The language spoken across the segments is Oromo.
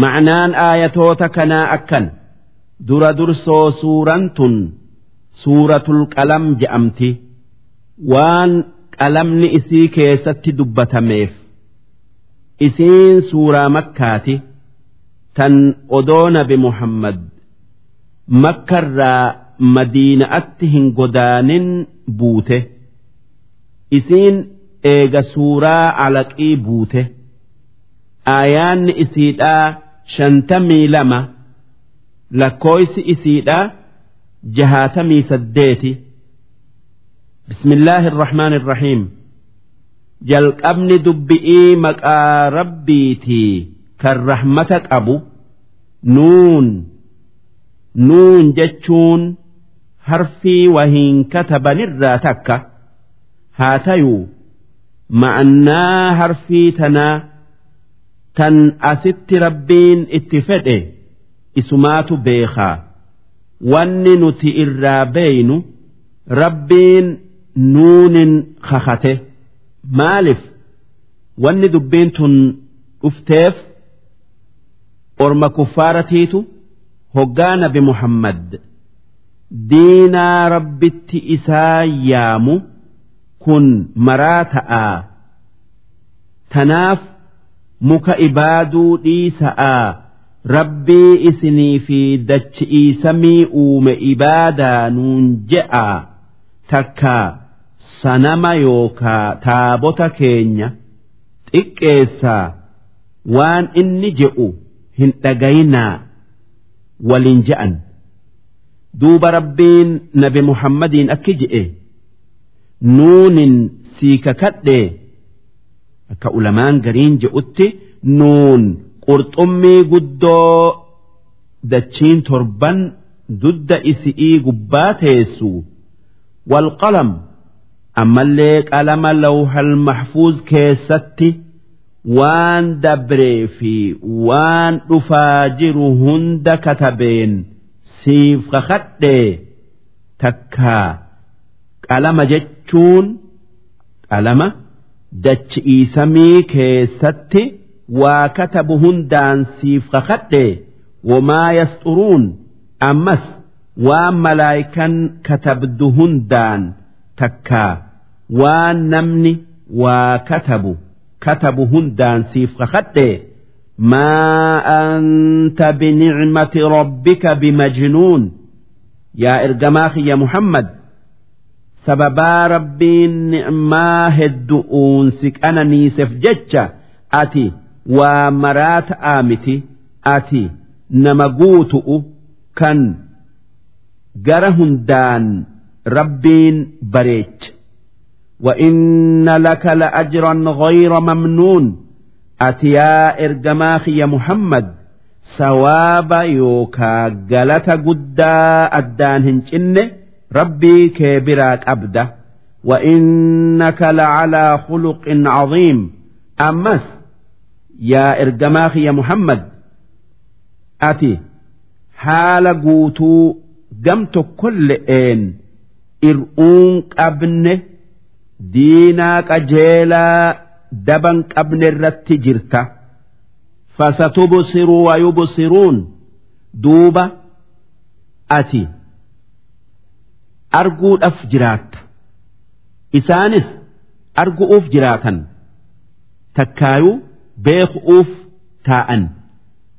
ma'naan aayatoota kanaa akkan. Dura dursoo suuraan tun suuratul qalam je'amti. Waan qalamni isii keessatti dubbatameef isiin suuraa makkaati. Tan odoo nabi muhammad makkarraa madiina'atti hin godaanin buute. Isiin eega suuraa alaqii buute. Aayaanni isiidhaa shantamii lama lakkooysi isiidhaa jahaatamii saddeeti. Bismillaahi irrahmaan irrahiim jalqabni dubbi'ii maqaa rabbiitii kan rahmata qabu nuun nuun jechuun harfii wahiin katabanirraa takka. Haa tayuu ma'annaa harfii tanaa tan asitti rabbiin itti fedhe isumaatu beekaa. Wanni nuti irraa beeynu rabbiin nuunin kakate. Maalif wanni dubbiin tun dhufteef orma kuffaaratiitu hoggaa nabi muhammad. Diinaa rabbitti isaa yaamu kun maraa ta'aa. Tanaaf muka ibaaduu dhiisa'aa rabbii isinii fi dachi'ii samii uume ibaadaa nuun je'aa takkaa sanama yookaa taabota keenya xiqqeessaa. Waan inni je'u hin dhagayinaa waliin je'an. Duuba rabbiin nabi muhammadiin akki je'e. Nuunin sii kakadhee akka ulamaan gariin je'utti nuun qurxummii guddoo dachiin torban dudda isi'ii gubbaa teessu. Walqalam ammallee qalama lawhal mahfuuz keessatti waan dabree fi waan dhufaa jiru hunda katabeen siif kakadhee takkaa qalama jechuun qalama dachi'ii samii keessatti waa katabu hundaan siif kakadhe wamaa yasxuruun ammas waan malaayikan katabdu hundaan takkaa waan namni waa katabu katabu hundaan siif kakadhe maa anta binicmati rabbika bimajnuun yaa ergamaa kiyya muhammad sababaa rabbiin ni'maa heddu'uun si qananiiseef jecha ati waa maraa ta'aa miti ati nama guutu'u kan gara hundaan rabbiin bareecha وإن لك لأجرا غير ممنون أتيا إرجماخ يا محمد سواب يوكا جلت قدا أدان rabbii kee biraa qabda wa'innaka lacalaa khuluqin caziim ammas yaa ergamaa kiyya muhammad ati haala guutuu gam tokkolle'een ir'uun qabne diinaa qajeelaa daban qabne irratti jirta. Fasatubsiru wayubsiruun duuba ati arguudhaaf jiraatta isaanis argu'uuf jiraatan. Takkaayuu beeku'uuf taa'an.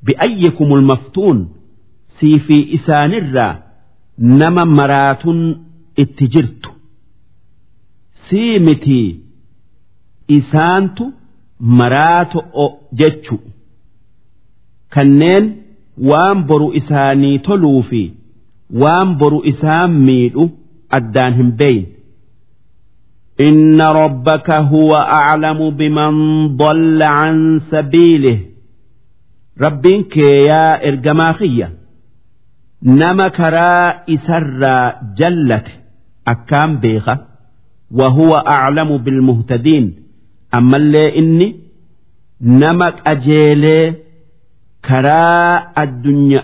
Bi'ayyikumul maftuun sii fi isaanirraa nama maraatun itti jirtu. Sii mitii isaantu maraato jechu. Kanneen waan boru isaanii toluu fi waan boru isaan miidhu addaan hin beeyin إن ربك هو أعلم بمن ضل عن سبيله ربك يا إرجماخية نما كرا إسر جلت أكام بيخة وهو أعلم بالمهتدين أما اللي إني نمك أجيلي كرا الدنيا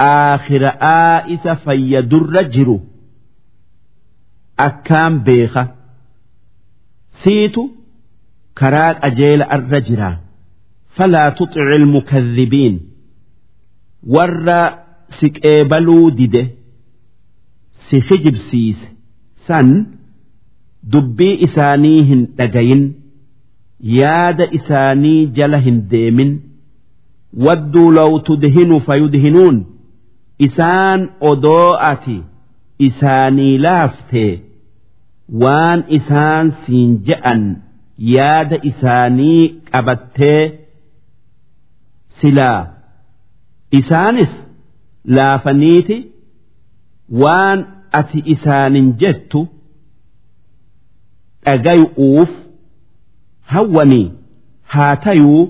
آخر آئس فيدر جرو akkaan beeka? Siitu karaa qajeela arra jira. Falaa tuxici ilmukadhibiin warra si qeebaluu dide si hijibsiise san dubbii isaanii hin dhagayin yaada isaanii jala hin deemin. Wadduu law tudhinu fayudhinuun isaan odoo ati. Isaanii laaftee waan isaan siin je'an yaada isaanii qabattee silaa. Isaanis laafaniiti waan ati isaanin jettu dhagayu'uuf hawwanii haa tayuu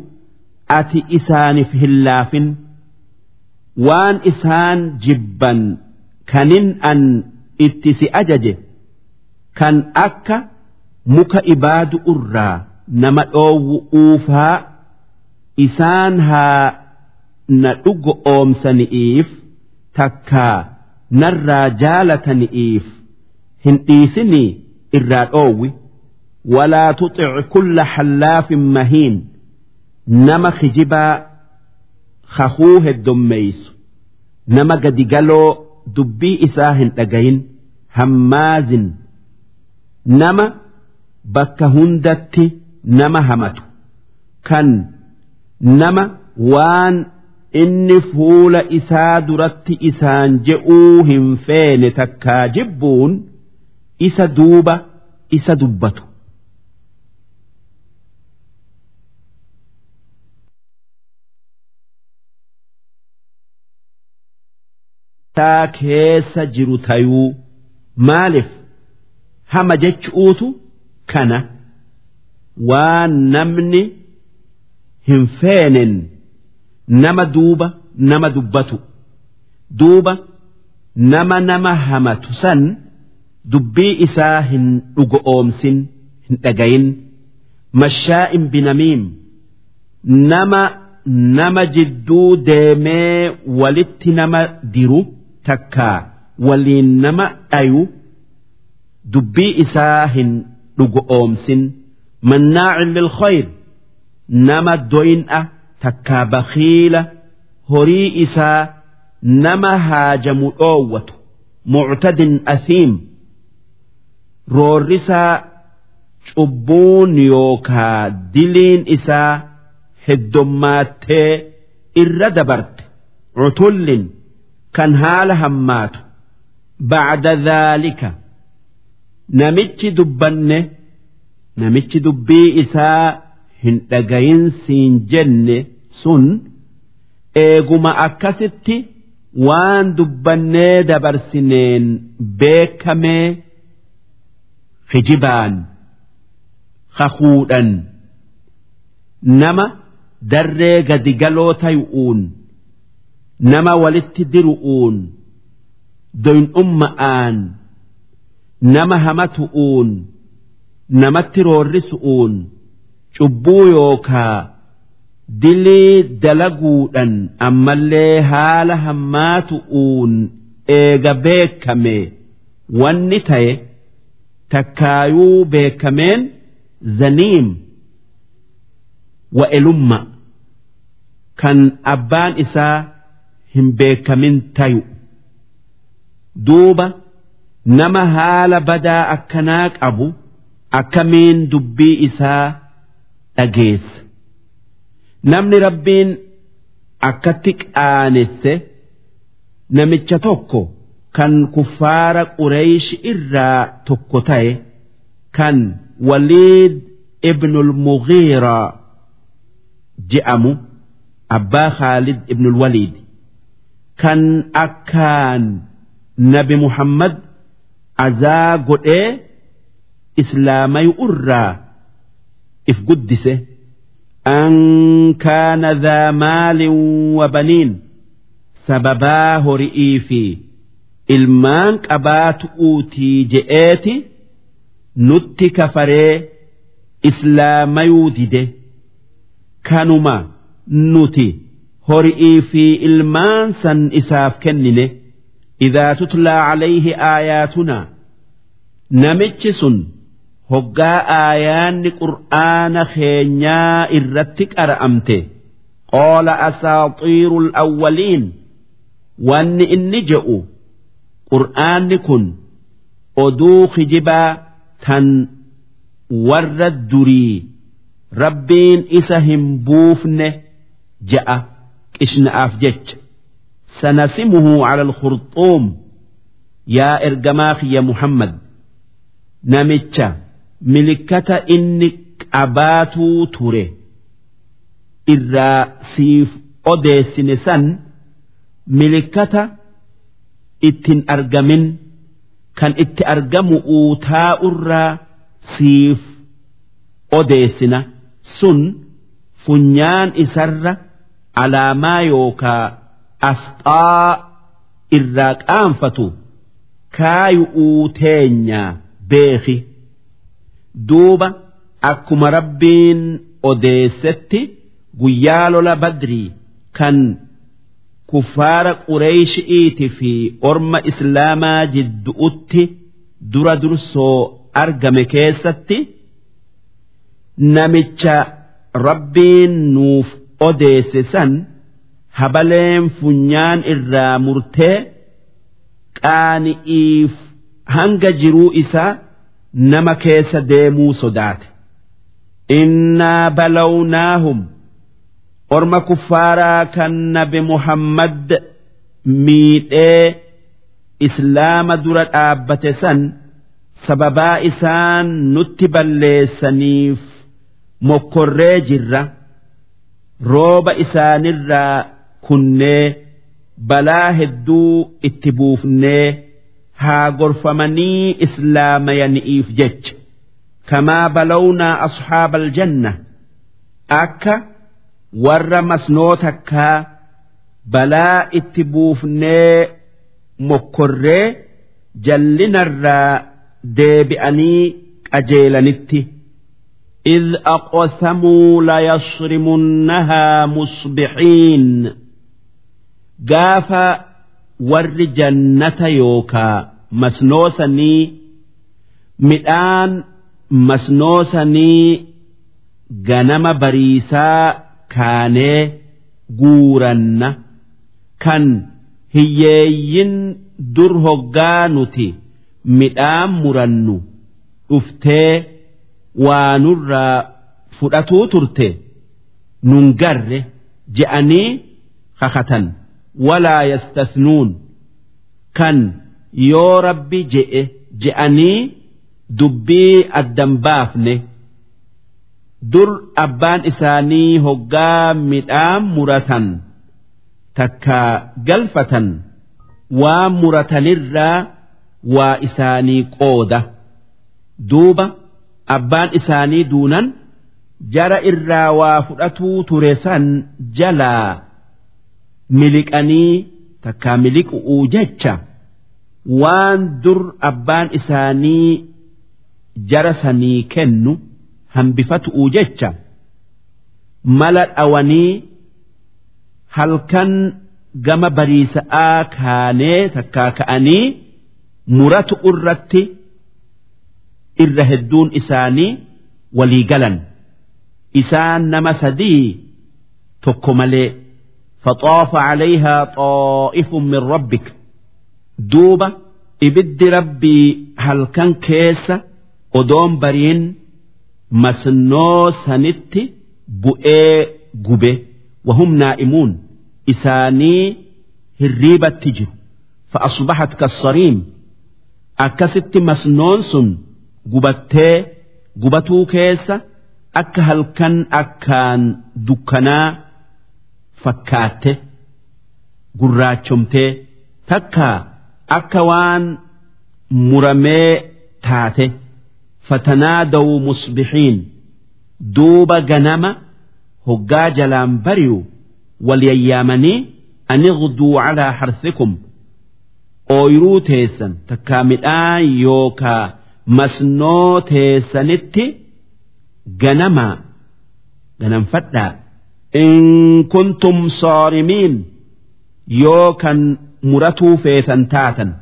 ati isaaniif hin laafin waan isaan jibban kanin an itti si ajaje kan akka muka ibaadu irraa nama dhoowwu'uufaa isaan haa na dhugo oomsani'iif takkaa narraa jaalatani'iif hin dhiisinii irraa dhoowwi. Walaa tuxic kulla hallaafin mahiin nama kijibaa kakuu heddommeeysu nama gadigaloo dubbii isaa hin dhagayin hammaazin nama bakka hundatti nama hamatu kan nama waan inni fuula isaa duratti isaan je'uu hin feene takkaa jibbuun isa duuba isa dubbatu. Taa keessa jiru tayuu maaliif hama jechuutu kana waan namni hin feenen nama duuba nama dubbatu. Duuba nama nama hamatu san dubbii isaa hin dhugo oomsin hin dhagayin. Mashaa'in binamiim nama nama jidduu deemee walitti nama diru takkaa waliin nama dhayu dubbii isaa hin dhugo oomsin mannaacin lilkhayr nama doyin'a takkaa bakiila horii isaa nama haajamu dhoowwatu muctadin asiim roorrisaa cubbuun yookaa diliin isaa heddommaattee irra dabarte cutullin kan haala hammaatu. Bacda dhaalika namichi dubbanne namichi dubbii isaa hin dhagayin siin jenne sun eeguma akkasitti waan dubbannee dabarsineen beekamee kijibaan kakuudhan nama darree gadigaloo tayu'uun nama walitti diru'uun doyin'umma'aan nama hamatu'uun namatti roorrisu'uun cubbuu yookaa dilii dalaguudhan ammallee haala hammaatu'uun eega beekame wanni ta'e takkaayuu beekameen zaniim. Wa'elumma kan abbaan isaa hin beekamin tayu. Duuba nama haala badaa akkanaa qabu akkamiin dubbii isaa dhageessa? Namni rabbiin akkatti qaanesse namicha tokko kan kuffaara qureeysh irraa tokko ta'e kan waliid ibnul mughiiraa je'amu abbaa khaalid ibnul waliid kan akkaan nabi muhammad azaa godhee islaamayu irraa if guddise. An kaana dhaa maalin wa baniin sababaa hori'ii fi ilmaan qabaatu'uutii je'eeti nutti kafaree islaamayuu dide. Kanuma nuti horii fi ilmaan san isaaf kennine idaa tutlaa calayhi aayaatunaa namichi sun hoggaa aayaanni qur'aana keenyaa irratti qara'amte qoola asaaxiirul awwaliin wanni inni je'u qur'aanni kun oduu kijibaa tan warra durii rabbiin isa hin buufne ja'a. ishnaaf jecha. Sanasimuhu cala alkhurxuum yaa ergamaa kiyya muhammad. Namicha milikkata inni qabaatuu ture. Irraa siif odeessine san milikkata ittin argamin kan itti argamu uutaa'urraa siif odeessina sun funyaan isarra alaamaa yookaa asxaa irraa qaanfatu kaayu'uu teenyaa beeki duuba akkuma rabbiin odeessetti. guyyaa lola badrii kan kuffaara qureeshi'iiti fi orma islaamaa jiddu'utti dura dursoo argame keessatti namicha rabbiin nuuf odeesse san habaleen funyaan irraa murtee qaani'iif hanga jiruu isaa nama keessa deemuu sodaate. innaa balawnaahum orma kuffaaraa kan nabi muhammad miidhee islaama dura dhaabbate san sababaa isaan nutti balleessaniif mokkorree jirra rooba isaanirraa kunnee balaa hedduu itti buufnee haa gorfamanii islaamayani'iif jecha. Kamaa balawnaa asxaaba aljanna akka warra masnoo takkaa balaa itti buufnee mokkorree jallinarraa deebi'anii qajeelanitti إذ أقسموا ليصرمنها مصبحين قاف ور جنة يوكا مسنوسني مئان مسنوسني ganama bariisaa kaanee guuranna kan hiyyeeyyin dur hoggaa nuti midhaan murannu dhuftee waa nurraa fudhatuu turte nun garre je'anii kakatan walaa yastasnuun kan yoo rabbi je'e je'anii dubbii addan baafne. dur abbaan isaanii hoggaa midhaan muratan takka galfatan waa muratanirraa waa isaanii qooda duuba abbaan isaanii duunan jara irraa waa fudhatuu ture san jalaa miliqanii takka miliqu'uu jecha waan dur abbaan isaanii jara sanii kennu. hambifatu'uu jecha mala dhawanii halkan gama bariisa'aa kaanee takkaa ka'anii muratu irratti irra hedduun isaanii walii galan isaan nama sadii tokko malee فطاف عليها طائف من ربك دوبة إبد ربي هل كان كيس أدوم برين masnoo sanitti bu'ee gube wahum naa'imuun isaanii hirriibatti jiru fa'asbahat kassariim akkasitti masnoon sun gubattee gubatuu keessa akka halkan akkaan dukkanaa fakkaatte gurraachomtee takka akka waan muramee taate fatanaadawu musbixiin duuba ganama hoggaa jalaan bari'u wal yayyaamanii anigduu calaa harsikum ooyiruu teessan takkaa midhaan yookaa مسنو تيسنت جنما جنم فتا إن كنتم صارمين يوكا مرتو فيثن تاتا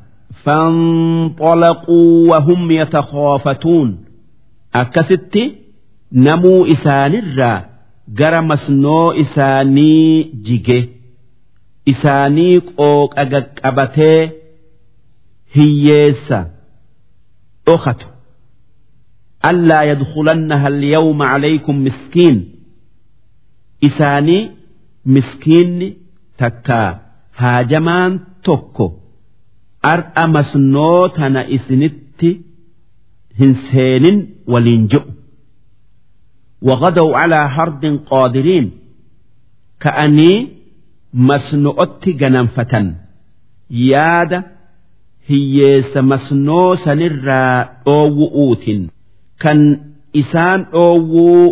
فانطلقوا وهم يتخافتون أكست نمو إسان الرا gara masnoo isaanii jige isaanii qooqa qaqqabatee hiyyeessa dhokatu allaa yadkulannaha alyawma calaykum miskiin isaanii miskiinni takkaa haajamaan tokko ar'a masnoo tana isinitti hin seenin waliin je'u وغدوا على حرد قادرين كأني مسنؤت جننفة ياد hiyyeessa masnoo sanirraa dhoowwu'uutin kan isaan dhoowwuu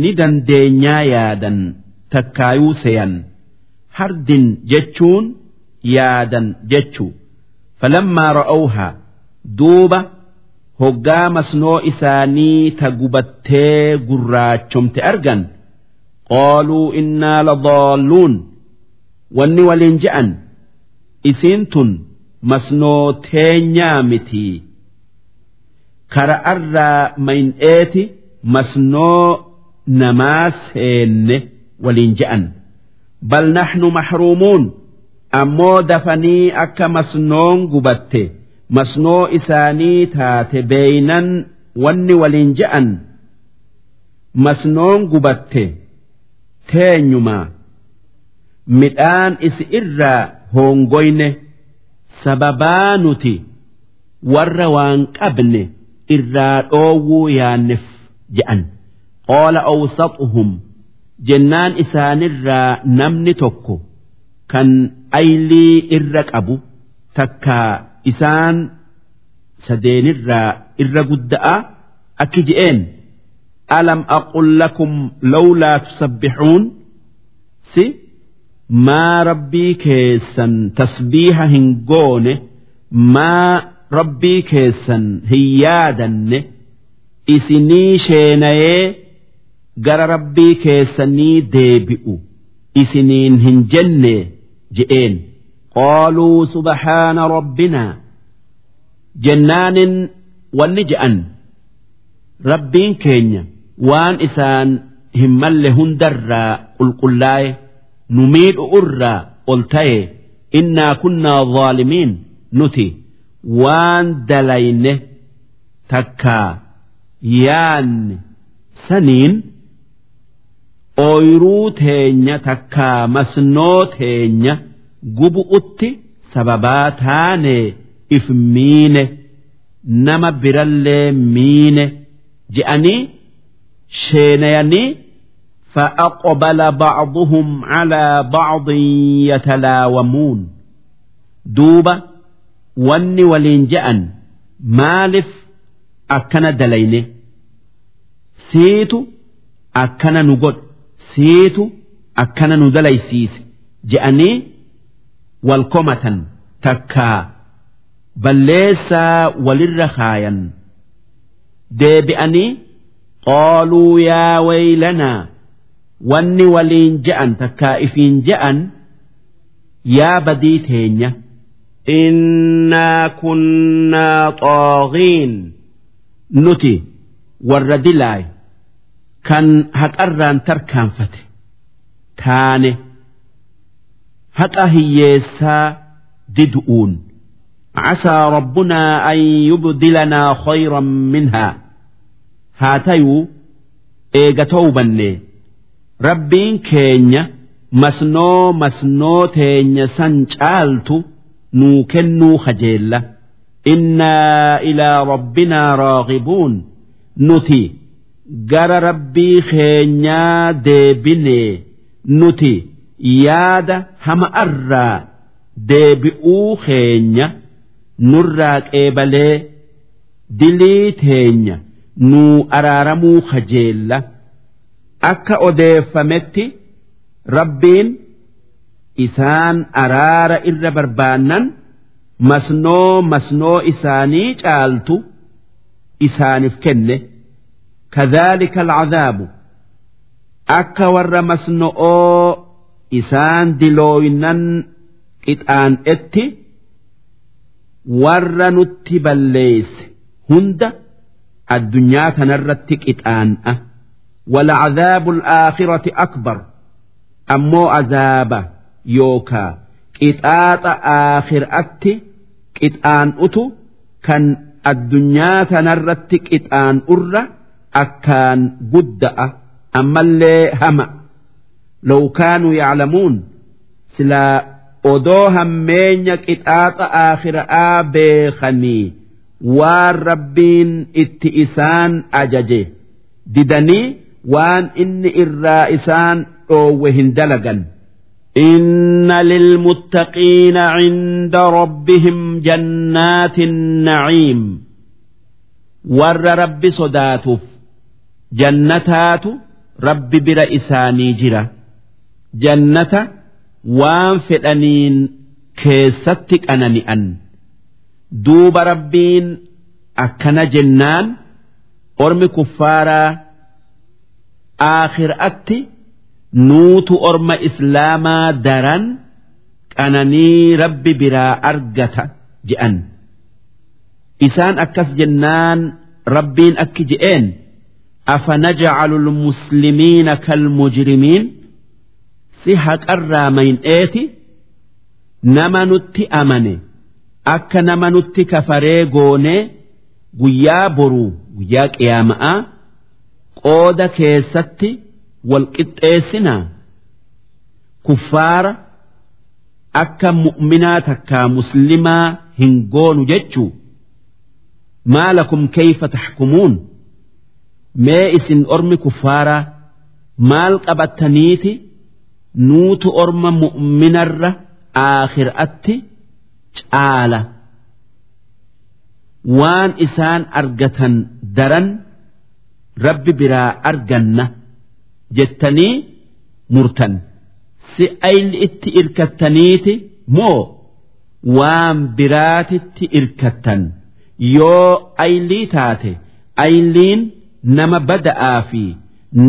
ni dandeenyaa yaadan takkaayuu seyan hardin jechuun yaadan jechu falammaa ra'awhaa duuba hoggaa masnoo isaanii ta gubattee gurraachomte argan qaaluu innaa ladaalluun wanni waliin je'an isiin tun. Masnoo teenyaa mitii kara arraa mayin'eeti masnoo namaa seenne waliin je'an. Bal naxnu maxruumuun ammoo dafanii akka masnoon gubatte masnoo isaanii taate beeynan wanni waliin je'an. Masnoon gubatte teenyumaa midhaan isi irraa hoongoyne sababaa nuti warra waan qabne irraa dhoowwuu yaanneef je'an qaala awsaxuhum jennaan isaanirraa namni tokko kan aylii irra qabu takkaa isaan sadeenirraa irra gudda'a akki je'een. Alam aqul lakum lawlaa tusabbixuun? Si maa rabbii keessan tasbiiha hin goone maa rabbii keessan hin yaadanne isinii sheenayee gara rabbii keessanii deebi'u isiniin hin jenne je'een. Qaaluu subhaana rabbinaa jennaanin wanni je'an rabbiin keenya waan isaan hin malle hundarraa qulqullaa'e nu miidhu irraa ol ta'e innaa kunnaa zaalimiin nuti waan dalayne takkaa yaanne saniin ooyruu teenya takkaa masnoo teenya gubu'utti sababaa taane if miine nama birallee miine je'anii sheenayanii فأقبل بعضهم على بعض يتلاومون دوبا wanni waliin je'an maaliif akkana dalayne siitu akkana nu godhe siitu akkana nu dalaysiise je'anii wal komatan takkaa balleessaa walirra kaayan deebi'anii qaaluu yaa waylanaa wanni waliin je'an takkaa ifiin je'an yaa badii teenya innaa kunnaa xaagiin nuti warra dilaay kan haqarraan tarkaanfate taane haqa hiyyeessaa didu'uun عسى ربنا أن يبدلنا خيرا منها هاتيو إيغا توبني rabbiin keenya masnoo masnoo teenya san caaltu nuu kennuu hajeella innaa ilaa rabbinaa raaqibuun. Nuti gara rabbii keenyaa deebinee. Nuti yaada hama'arraa deebi'uu keenya. Nurraa qeebalee dilii teenya nuu araaramuu hajeella. Akka odeeffametti rabbiin isaan araara irra barbaannan masnoo masnoo isaanii caaltu isaaniif kenne. Kadhaalika alcadaabu akka warra masno'oo isaan dilooynan qixaan'etti warra nutti balleesse hunda addunyaa kanarratti qixaan'a ولعذاب الآخرة أكبر أمو عذاب يوكا قطاط آخر أتي قطآن أتو كان الدنيا تنرت قطآن أرى أكان قدأ أما اللي هم لو كانوا يعلمون سلا odoo hammeenya qixaaxa aakhiraa beekanii waan rabbiin itti isaan ajaje didanii waan inni irraa isaan dhoowwe hin dalagan. إن للمتقين عند ربهم جنات النعيم ور رب صداتف جنتات رب برئساني جرة جنة waan fedhaniin keessatti qanani'an duuba rabbiin akkana jennaan ormi kuffaaraa aakhiraatti nuutu orma islaamaa daran qananii rabbi biraa argata je'an. Isaan akkas jennaan rabbiin akki je'een afanajcalu lmuslimiina kalmujrimiin? Si haqarraa mayin'eeti nama nutti amane akka nama nutti kafaree goonee guyyaa boruu guyyaa qiyaama'aa qooda keessatti wal qixxeessinaa kuffaara akka mu'minaa takkaa muslimaa hin goonu jechuu maa lakum kayfa taxkumuun mee isin ormi kuffaaraa maal qabattaniiti? Nuutu orma mu'minarra aakhiraatti caala. Waan isaan argatan daran rabbi biraa arganna jettanii murtan. Si ayli itti irkattaniiti moo waan biraatitti irkattan? Yoo aylii taate ayliin nama bada'aa fi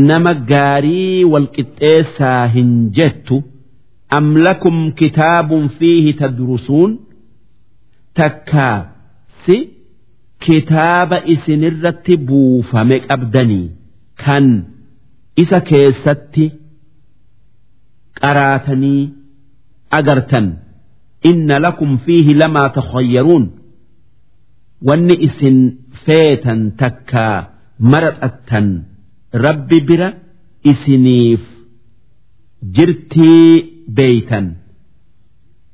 nama gaarii walqixxeessaa hin jettu am lakum kitaabun fiihi tadrusuun? Takkaa si kitaaba isinirratti buufame qabdanii kan isa keessatti qaraatanii agartan. Inna lakum fiihi lamaa takhayyaruun. Wanni isin feetan takkaa maraxattan rabbi bira isiniif jirtii beeytan.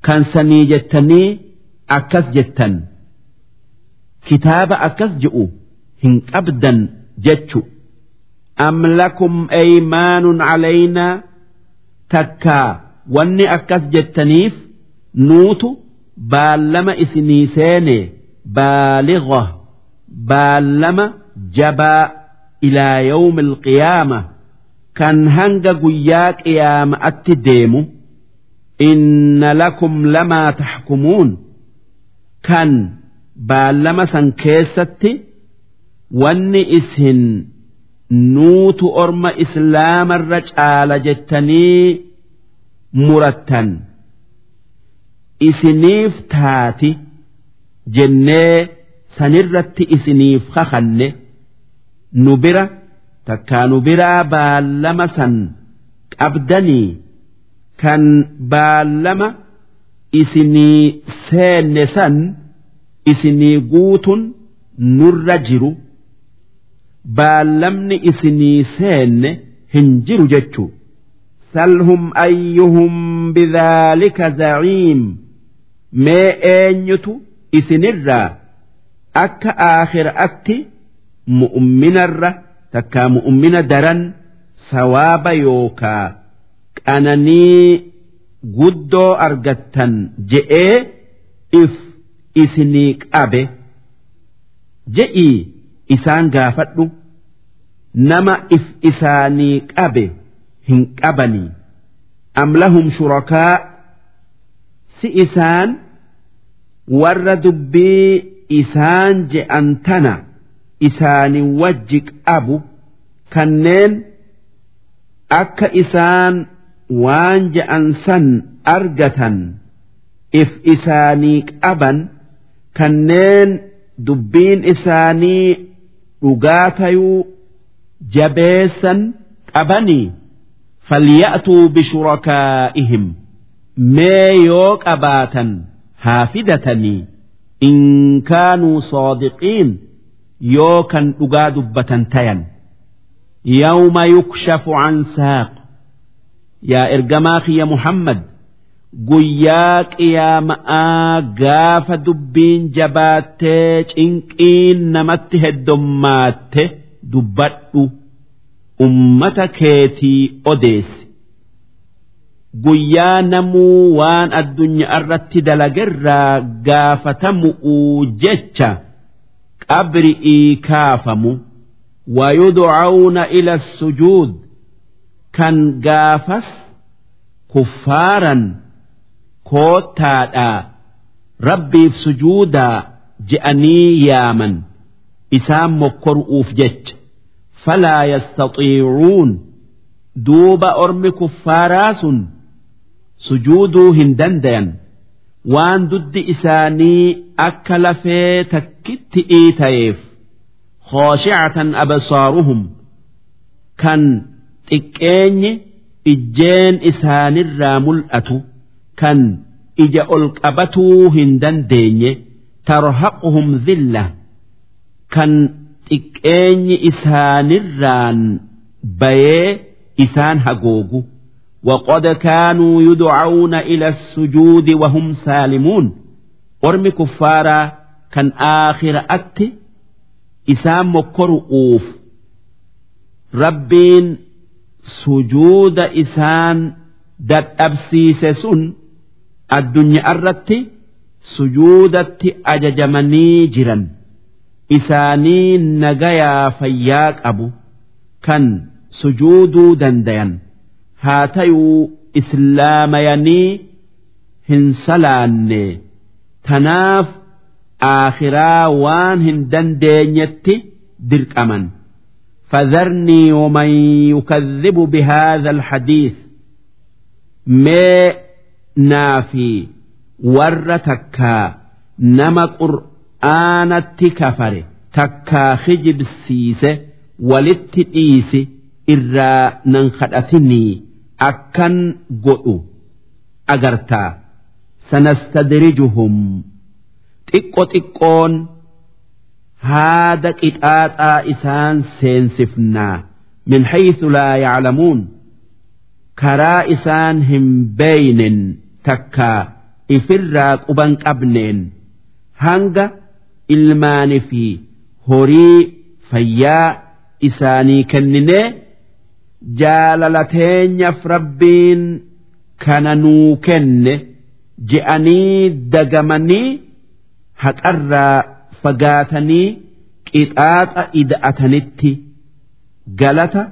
Kan sanii jettanii akkas jettan kitaaba akkas je'u hin qabdan jechu. Am lakum aymaanun calaynaa takkaa wanni akkas jettaniif nuutu baallama isinii seene baaliga baallama jabaa ilaa yawmi alqiyaama kan hanga guyyaa qiyaama'atti deemu. Inna lakum lamaa taxkumuun kan baallama san keessatti wanni isin nuutu orma islaamarra caala jettanii murattan. Isiniif taati jennee sanirratti isiniif kakanne nu bira takkaa nu biraa baallama san qabdanii kan baallama isinii seenne san isinii guutun nurra jiru baallamni isinii seenne hin jiru jechuu. Salhum ayyuhum bidhaalika zaciim mee eenyutu isinirraa? Akka aakhiraatti mu'minarra takkaa mu'mina daran sawaaba yookaa qananii guddoo argattan je'ee if isinii qabe je'ii isaan gaafadhu nama if isaanii qabe hin qabanii. Am lahum shurakaa si isaan warra dubbii isaan je'an tana isaanii wajji qabu kanneen akka isaan waan je'an san argatan if isaanii qaban kanneen dubbiin isaanii dhugaa tayuu jabeessan qabanii falya'tuu bishurakaa'ihim. Mee yoo qabaatan haa fidatanii. In kaanuu saadiqiin yoo kan dhugaa dubbatan tayan. Yawma yukshafu an saaq. Yaa ergamaa kiyya muhammad guyyaa qiyaama'aa gaafa dubbiin jabaattee cinqiin namatti heddommaatte dubbadhu. Ummata keetii odeessi. Guyyaa namuu waan addunyaa irratti dalagerraa gaafatamu'uu jecha qabri'ii kaafamu. Wayudcawna ila sujuud. Kan gaafas kuffaaran koottaadhaa rabbiif sujuudaa je'anii yaaman isaan mokkoru'uuf jecha falaa yastaxiicuun duuba ormi kuffaaraa sun sujuuduu hin dandayan waan duddi isaanii akka lafee takkitti ta'eef khooshi'atan absaaruhum kan xiqqeenyi ijjeen isaanirraa mul'atu kan ija ol qabatuu hin dandeenye tarhaquhum zilla kan xiqqeenyi isaanirraan bayee isaan hagoogu وقد كانوا يدعون إلى السجود وهم سالمون أرم كفارا كان آخر أت إسام مكرؤوف ربين سجود إسان دد أبسيس سن الدنيا الرت سجودت أججمني جرا إساني نجايا فياك أبو كان سجودوا دنديا haa tayuu islaamayanii hin salaanne tanaaf aakhiraa waan hin dandeenyetti dirqaman فذرني ومن يكذب بهذا الحديث ما naa fi warra takkaa nama qur'aanatti kafare takkaa hijibsiise walitti dhiisi irraa nan kadhatinii akkan godhu. Agartaa sanastadrijuhum. Xiqqo xiqqoon haada qixaaxaa isaan seensifnaa. Min haythu laa yaclamuun. Karaa isaan hin beeynen takkaa ifirraa quban qabneen. Hanga ilmaani fi horii fayyaa isaanii kenninee jaalala teenyaaf rabbiin kana nuu kenne je'anii dagamanii haqarraa fagaatanii qixaaxa ida'atanitti galata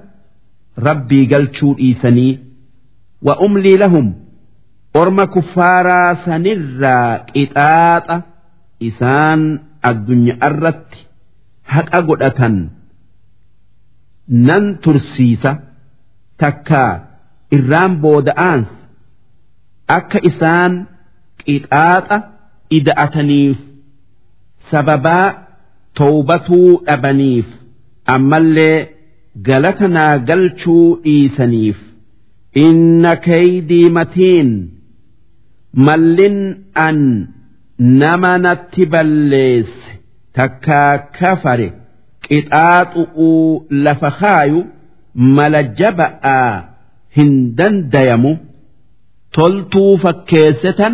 rabbii galchuu dhiisanii umlii lahum orma kuffaaraa sanirraa qixaaxa isaan addunyaa irratti haqa godhatan nan tursiisa. takkaa irraan booda'aans akka isaan qixaaxa ida'ataniif sababaa towbatuu dhabaniif ammallee galata naa galchuu dhiisaniif inna kaydii matiin mallin an nama natti balleesse takkaa kafare qixaaxu'uu lafa kaayu mala jaba'aa hin dandayamu toltuu fakkeessetan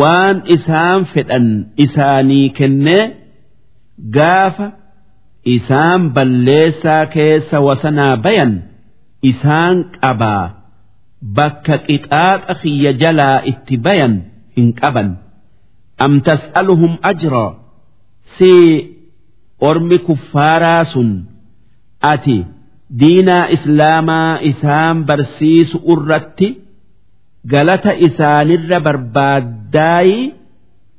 waan isaan fedhan isaanii kennee gaafa isaan balleessaa keessa wasanaa bayan isaan qabaa bakka qixaaxa kiyya jalaa itti bayan hin qaban. Am tas'aluhum ajraa si ormi kuffaaraa sun ati diinaa islaamaa isaan barsiisu irratti galata isaanirra barbaaddaayi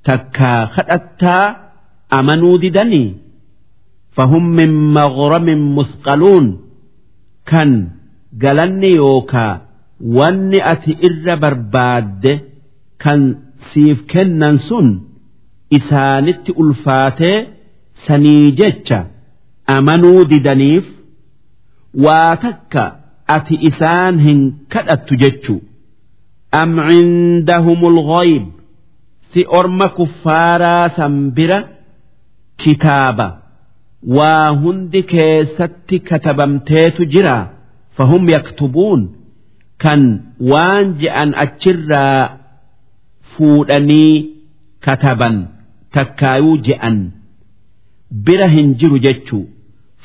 takkaa kadhattaa amanuu didanii? Fahum min maghramin musqaluun. Kan galanni yookaa wanni ati irra barbaadde kan siif kennan sun isaanitti ulfaatee sanii jecha amanuu didaniif waa takka ati isaan hin kadhattu jechuu. Am cindahumul ghayb si orma kuffaaraa san bira kitaaba waa hundi keessatti katabamteetu jira fahum yaktubuun kan waan je'an achirraa fuudhanii kataban takkaayuu je'an bira hin jiru jechuu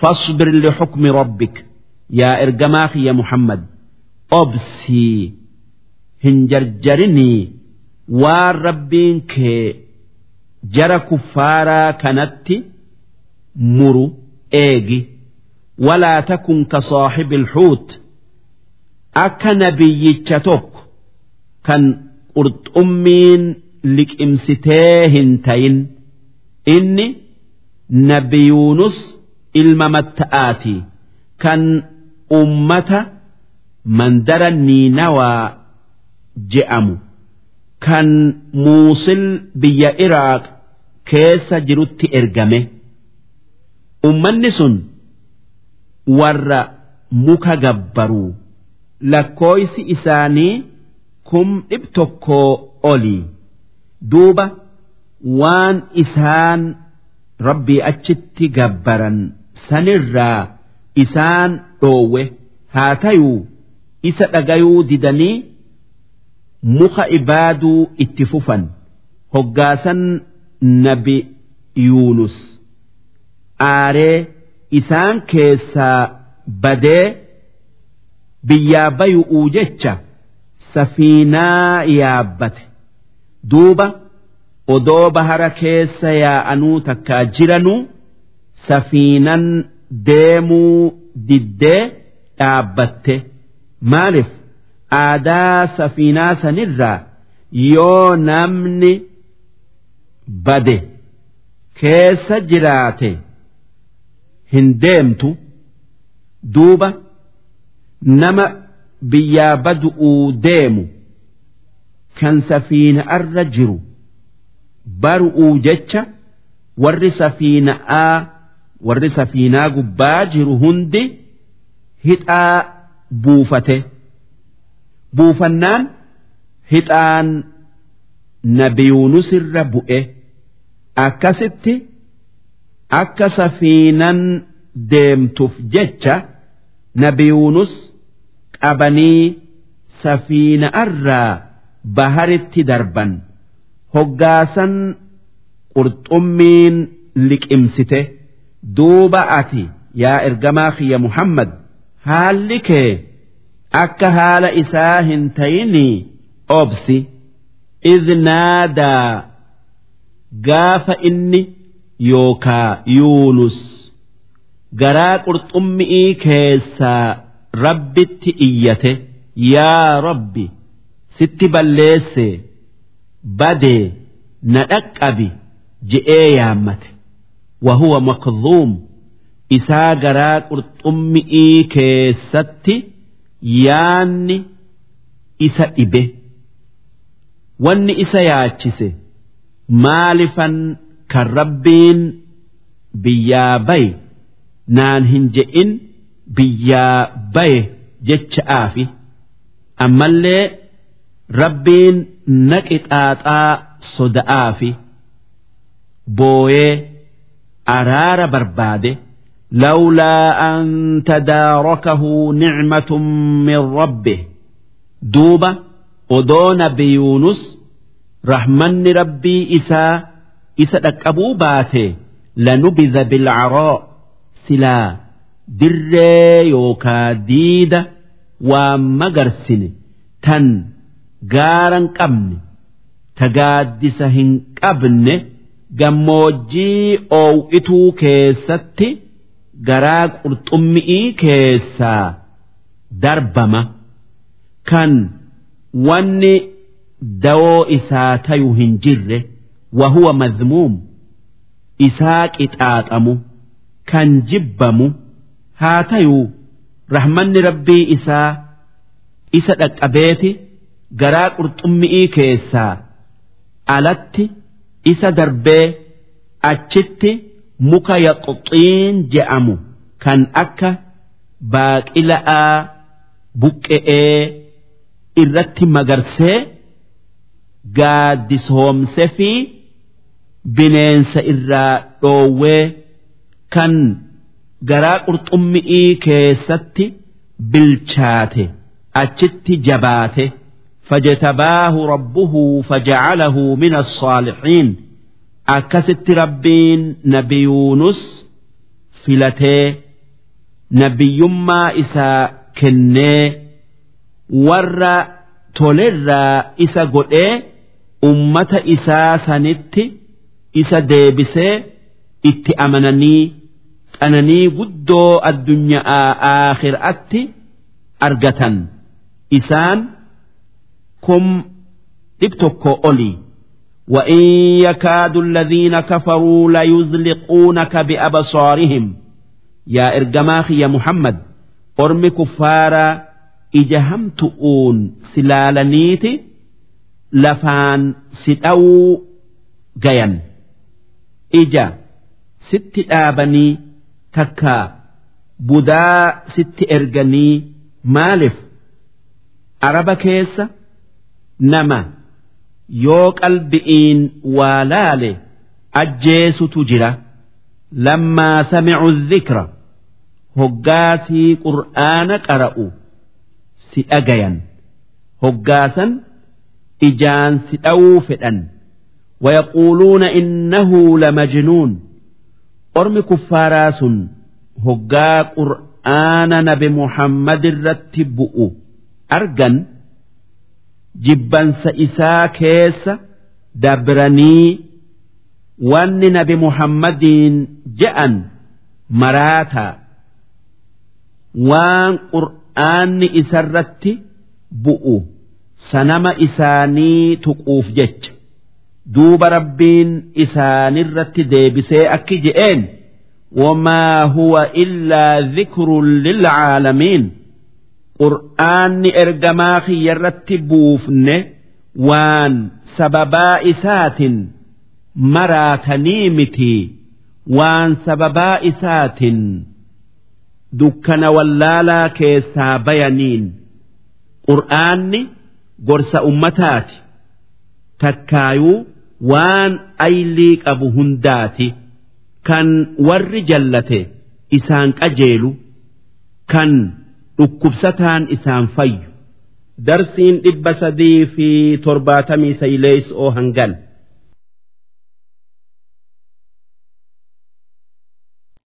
fasbir lixukmi rabbik yaa ergamaa kiyya muhammad obsii hin jarjarinii waan rabbiin kee jara kuffaaraa kanatti muru eegi walaa takun ka saaxibi ilxuut akka nabiyyicha tokko kan qurxummiin liqimsitee hin tayin inni nabiyuunus ilma matta'aati kan ummata mandara niinawaa je'amu kan muusil biyya iraaq keessa jirutti ergame ummanni sun warra muka gabbaruu lakkooysi isaanii kum dhib tokkoo olii duuba waan isaan rabbii achitti gabbaran sanirraa isaan dhoowwe. Haa tayuu isa dhagayuu didanii muka ibaaduu itti fufan. Hoggaasan nabi yuunus. Aaree isaan keessaa badee biyyaa bayu'uu jecha safiinaa yaabbate. Duuba odoo bahara keessa yaa'anuu takkaa jiranuu safiinan deemuu diddee dhaabbatte. Maaliif? Aadaa safiinaa sanirraa yoo namni bade keessa jiraate hin deemtu duuba nama biyyaa badu'uu deemu kan safiina'arra jiru baru'uu jecha warri safiina'aa warri safiinaa gubbaa jiru hundi hixaa buufate. Buufannaan hixaan nabiyuunusirra bu'e akkasitti akka safiinan deemtuuf jecha nabiyuunus qabanii safiina'arraa baharitti darban. Hoggaasan qurxummiin liqimsite. Duuba ati yaa ergamaa kiyya muhammad haalli kee akka haala isaa hin tayinii obsi. Idh naadaa gaafa inni yookaa yuunus garaa qurxummi'ii keessaa rabbitti iyyate yaa rabbi sitti balleesse badee na dhaqqabi je'ee yaammate. Wahuwa makdhuum isaa garaa qurxummi'ii keessatti yaanni isa dhibe. Wanni isa yaachise maalifan kan rabbiin biyyaa baye naan hin je'in biyyaa baye jecha'aafi ammallee rabbiin na qixaaxaa soda'aafi booyee araara barbaade لولا أن تداركه نعمة من ربه دوبة أدون بيونس رحمن ربي isa dhaqqabuu baate lanubiza bilcaroo silaa dirree yookaa diida waa magarsine tan gaaran qabne tagaaddisa hin qabne gammoojjii oow'ituu keessatti garaa qurxummi'ii keessaa darbama kan wanni dawoo isaa tayu hin jirre. Wahuwa madhmuum isaa qixaaxamu kan jibbamu haa tayuu rahmanni rabbii isaa isa dhaqqabeeti garaa qurxummi'ii keessaa alatti isa darbee achitti muka yaxxiin je'amu kan akka baaqila'aa buqqe'ee irratti magarsee gaaddisoomse fi bineensa irraa dhoowwee kan garaa qurxummi'ii keessatti bilchaate achitti jabaate fajatabaahu rabbuhu fajaalahu min assaalixiin akkasitti rabbiin nabi yuunus filatee nabiyyummaa isaa kennee warra tolerraa isa godhee ummata isaa sanitti. سنت إسا ديبسي إت أمنني أنني قدو الدنيا آخر أتي أرجة إسان كم ابتكو أولي وإن يكاد الذين كفروا ليزلقونك بأبصارهم يا إرجماخي يا محمد أرمي كفارا إجهمتؤون سلالنيتي لفان ستأو جيا ija sitti dhaabanii takka budaa sitti erganii maaliif? Araba keessa nama yoo qalbi'iin waa laale ajjeesutu jira. Lammaa samicu dhikra hoggaasii qur'aana qara'u si dhagayan. Hoggaasan ijaan si dhawuu fedhan. ويقولون إنه لمجنون أرمي كفارا سن هقا قرآن نبي محمد رتبؤ أرجن jibbansa isaa keessa dabranii wanni nabi muhammadiin je'an maraataa waan qur'aanni isarratti bu'u sanama isaanii tuquuf jecha duuba rabbiin isaanirratti deebisee akki je'een wamaa huwa illaa dhikrun lilcaalamiin qur'aanni ergamaa kiyyarratti buufne waan sababaa isaatin maraatanii miti. Waan sababaa isaatin dukkana wallaalaa keessaa bayaniin. Qur'aanni gorsa ummataati takkaayuu waan aylii qabu hundaati kan warri jallate isaan qajeelu kan dhukkubsataan isaan fayyu. Darsiin dhibba sadii fi torbaatamii sayleeysoo hangan